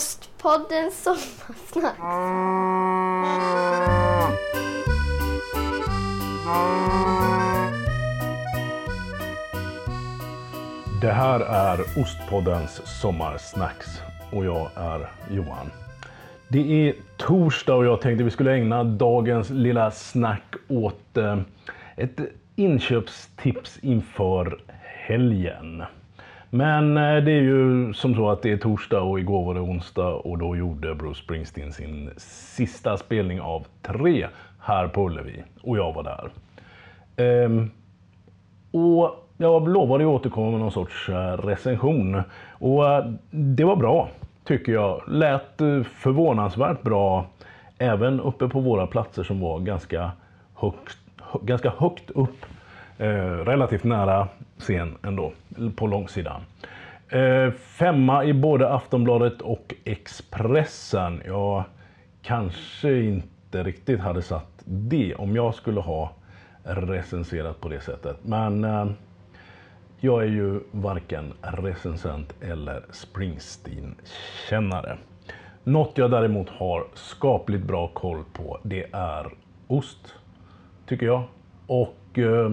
Ostpodden Sommarsnack. Det här är Ostpoddens sommarsnacks och jag är Johan. Det är torsdag och jag tänkte vi skulle ägna dagens lilla snack åt eh, ett inköpstips inför helgen. Men eh, det är ju som så att det är torsdag och igår var det onsdag och då gjorde Bruce Springsteen sin sista spelning av tre här på Ullevi och jag var där. Ehm, och jag lovade att återkomma med någon sorts eh, recension. Och eh, det var bra, tycker jag. Lät förvånansvärt bra, även uppe på våra platser som var ganska högt, ganska högt upp. relativt nära scen ändå, på långsidan. Eh, femma i både Aftonbladet och Expressen. Jag kanske inte riktigt hade satt det om jag skulle ha recenserat på det sättet. Men eh, jag är ju varken recensent eller Springsteen-kännare. Något jag däremot har skapligt bra koll på, det är ost, tycker jag. Och eh,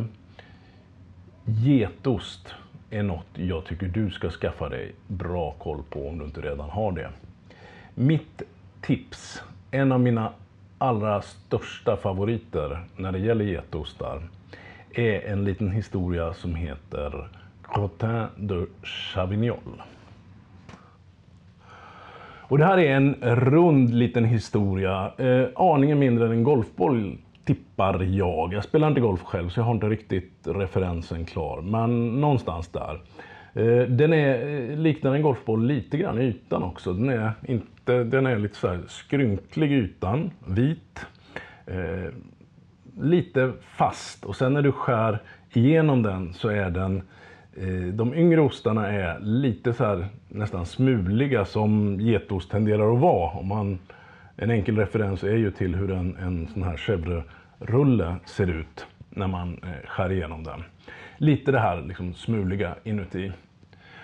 getost är något jag tycker du ska skaffa dig bra koll på om du inte redan har det. Mitt tips, en av mina allra största favoriter när det gäller getostar, är en liten historia som heter Crottin de Chavignol. Och det här är en rund liten historia, eh, aningen mindre än en golfboll tippar jag. Jag spelar inte golf själv så jag har inte riktigt referensen klar, men någonstans där. Eh, den är, eh, liknar en golfboll lite grann i ytan också. Den är, inte, den är lite så skrynklig i ytan, vit. Eh, lite fast och sen när du skär igenom den så är den eh, de yngre ostarna är lite så här nästan smuliga som getost tenderar att vara. Om man, en enkel referens är ju till hur en, en sån här chèvre-rulle ser ut när man eh, skär igenom den. Lite det här liksom smuliga inuti.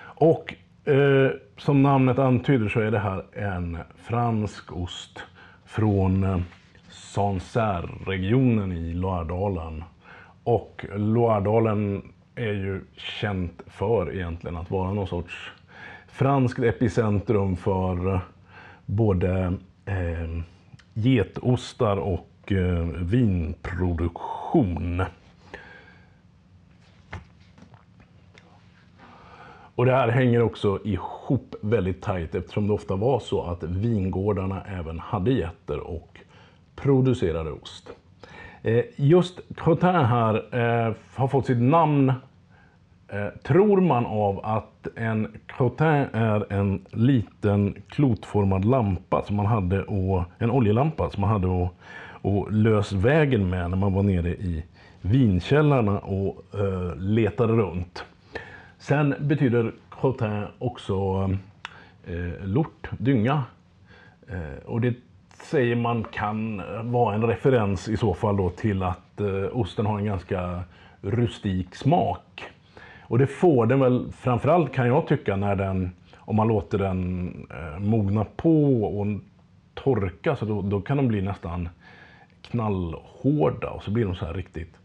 Och eh, som namnet antyder så är det här en fransk ost från eh, Sancerre-regionen i Loiredalen. Och Loiredalen är ju känt för egentligen att vara någon sorts franskt epicentrum för eh, både eh, getostar och eh, vinproduktion. Och det här hänger också ihop väldigt tajt eftersom det ofta var så att vingårdarna även hade getter och producerade ost. Eh, just Cotin här eh, har fått sitt namn, Eh, tror man av att en Crottin är en liten klotformad lampa som man hade och, en oljelampa som man hade och, och lös vägen med när man var nere i vinkällarna och eh, letade runt. Sen betyder Crottin också eh, lort, dynga. Eh, och det säger man kan vara en referens i så fall då till att eh, osten har en ganska rustik smak. Och det får den väl framförallt kan jag tycka när den, om man låter den eh, mogna på och torka så då, då kan de bli nästan knallhårda och så blir de så här riktigt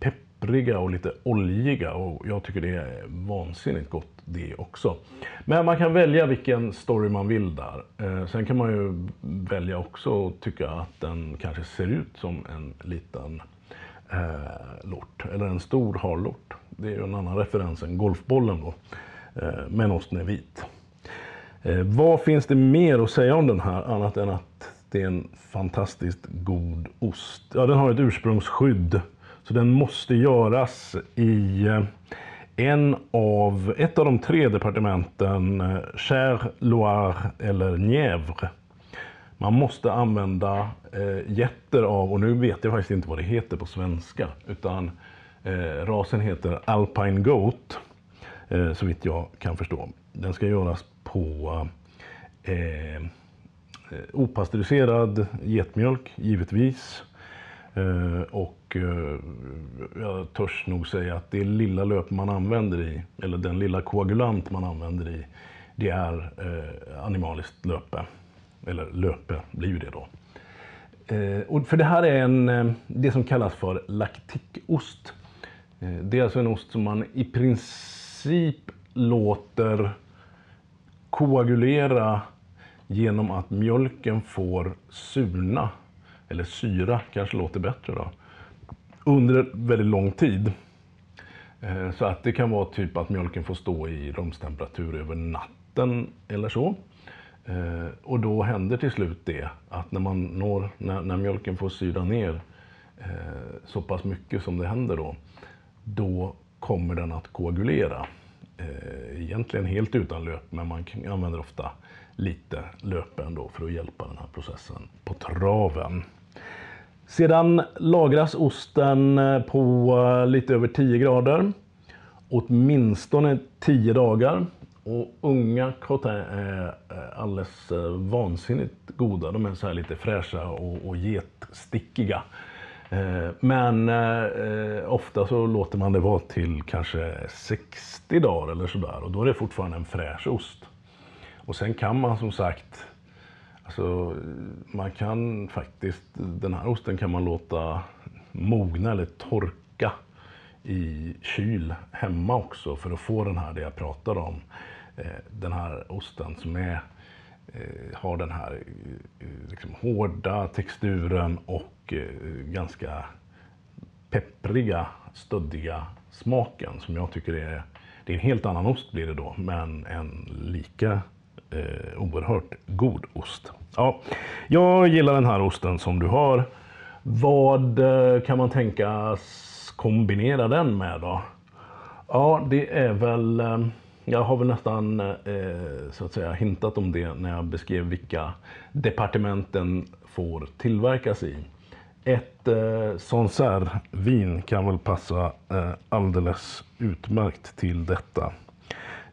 peppriga och lite oljiga och jag tycker det är vansinnigt gott det också. Men man kan välja vilken story man vill där. Eh, sen kan man ju välja också att tycka att den kanske ser ut som en liten eh, lort, eller en stor harlort. Det är ju en annan referens än golfbollen då, eh, men osten är vit. Eh, vad finns det mer att säga om den här annat än att det är en fantastiskt god ost? Ja, den har ett ursprungsskydd, så den måste göras i eh, en av, ett av de tre departementen, eh, Cher, Loire eller Nièvre. Man måste använda eh, getter av, och nu vet jag faktiskt inte vad det heter på svenska, utan eh, rasen heter Alpine Goat, eh, så vitt jag kan förstå. Den ska göras på eh, eh opastöriserad getmjölk, givetvis. Eh, och eh, jag törs nog säga att det lilla löp man använder i, eller den lilla koagulant man använder i det är eh, animaliskt löpe. Eller löpe blir ju det då. Eh, och för det här är en, eh, det som kallas för laktikost. Eh, det är alltså en ost som man i princip låter koagulera genom att mjölken får surna, eller syra kanske låter bättre då, under väldigt lång tid. Eh, så att det kan vara typ att mjölken får stå i rumstemperatur över natten eller så. Eh, och då händer till slut det att när, man når, när, när mjölken får syra ner eh, så pass mycket som det händer då, då kommer den att koagulera. Eh, egentligen helt utan löp, men man använder ofta lite löp ändå för att hjälpa den här processen på traven. Sedan lagras osten eh, på eh, lite över 10 grader. Åtminstone 10 dagar. Och unga cotin är alldeles eh, vansinnigt goda. De är så här lite fräscha och, och getstickiga. Eh, men eh, ofta så låter man det vara till kanske 60 dagar eller sådär och då är det fortfarande en fräsch ost. Och sen kan man som sagt Alltså, man kan faktiskt, den här osten kan man låta mogna eller torka i kyl hemma också för att få den här, det jag pratade om, eh, den här osten som är, eh, Eh, har den här eh, eh, liksom, hårda texturen och ganska peppriga, stöddiga smaken som jag tycker är, det är en helt annan ost blir det då, men en lika eh, oerhört god ost. Ja, jag gillar den här osten som du har. Vad eh, kan man tänkas kombinera den med då? Ja, det är väl... Jag har väl nästan eh, så att säga hintat om det när jag beskrev vilka departementen får tillverkas i. Ett eh, Sancerre-vin kan väl passa eh, alldeles utmärkt till detta.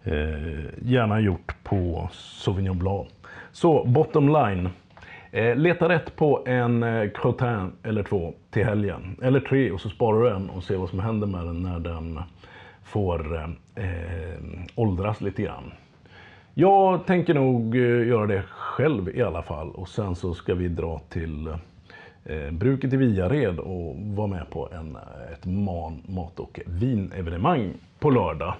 Eh, gärna gjort på Sauvignon Blanc. Så bottom line. Eh, leta rätt på en eh, Crotin eller två till helgen. Eller tre och så sparar du en och ser vad som händer med den när den får eh, åldras lite grann. Jag tänker nog eh, göra det själv i alla fall och sen så ska vi dra till eh, bruket i Viared och vara med på en, eh, ett man, mat och vinevenemang på lördag.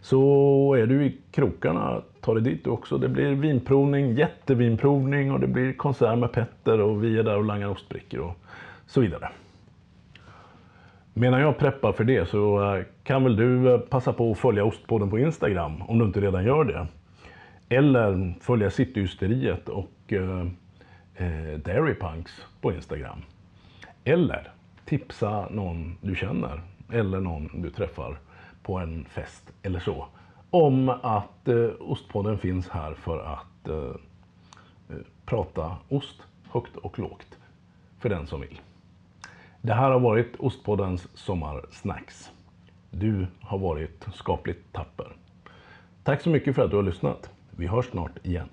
Så är du i krokarna, ta dig dit också. Det blir vinprovning, jättevinprovning och det blir konsert med Petter och vi är där och langar ostbrickor och så vidare. Medan jag preppar för det så eh, kan väl du eh, passa på att följa Ostpodden på Instagram om du inte redan gör det. Eller följa Cityhysteriet och eh, eh Dairypunks på Instagram. Eller tipsa någon du känner eller någon du träffar på en fest eller så. Om att eh, Ostpodden finns här för att eh, prata ost högt och lågt för den som vill. Det här har varit Ostpoddens sommarsnacks. Du har varit skapligt tapper. Tack så mycket för att du har lyssnat. Vi hörs snart igen.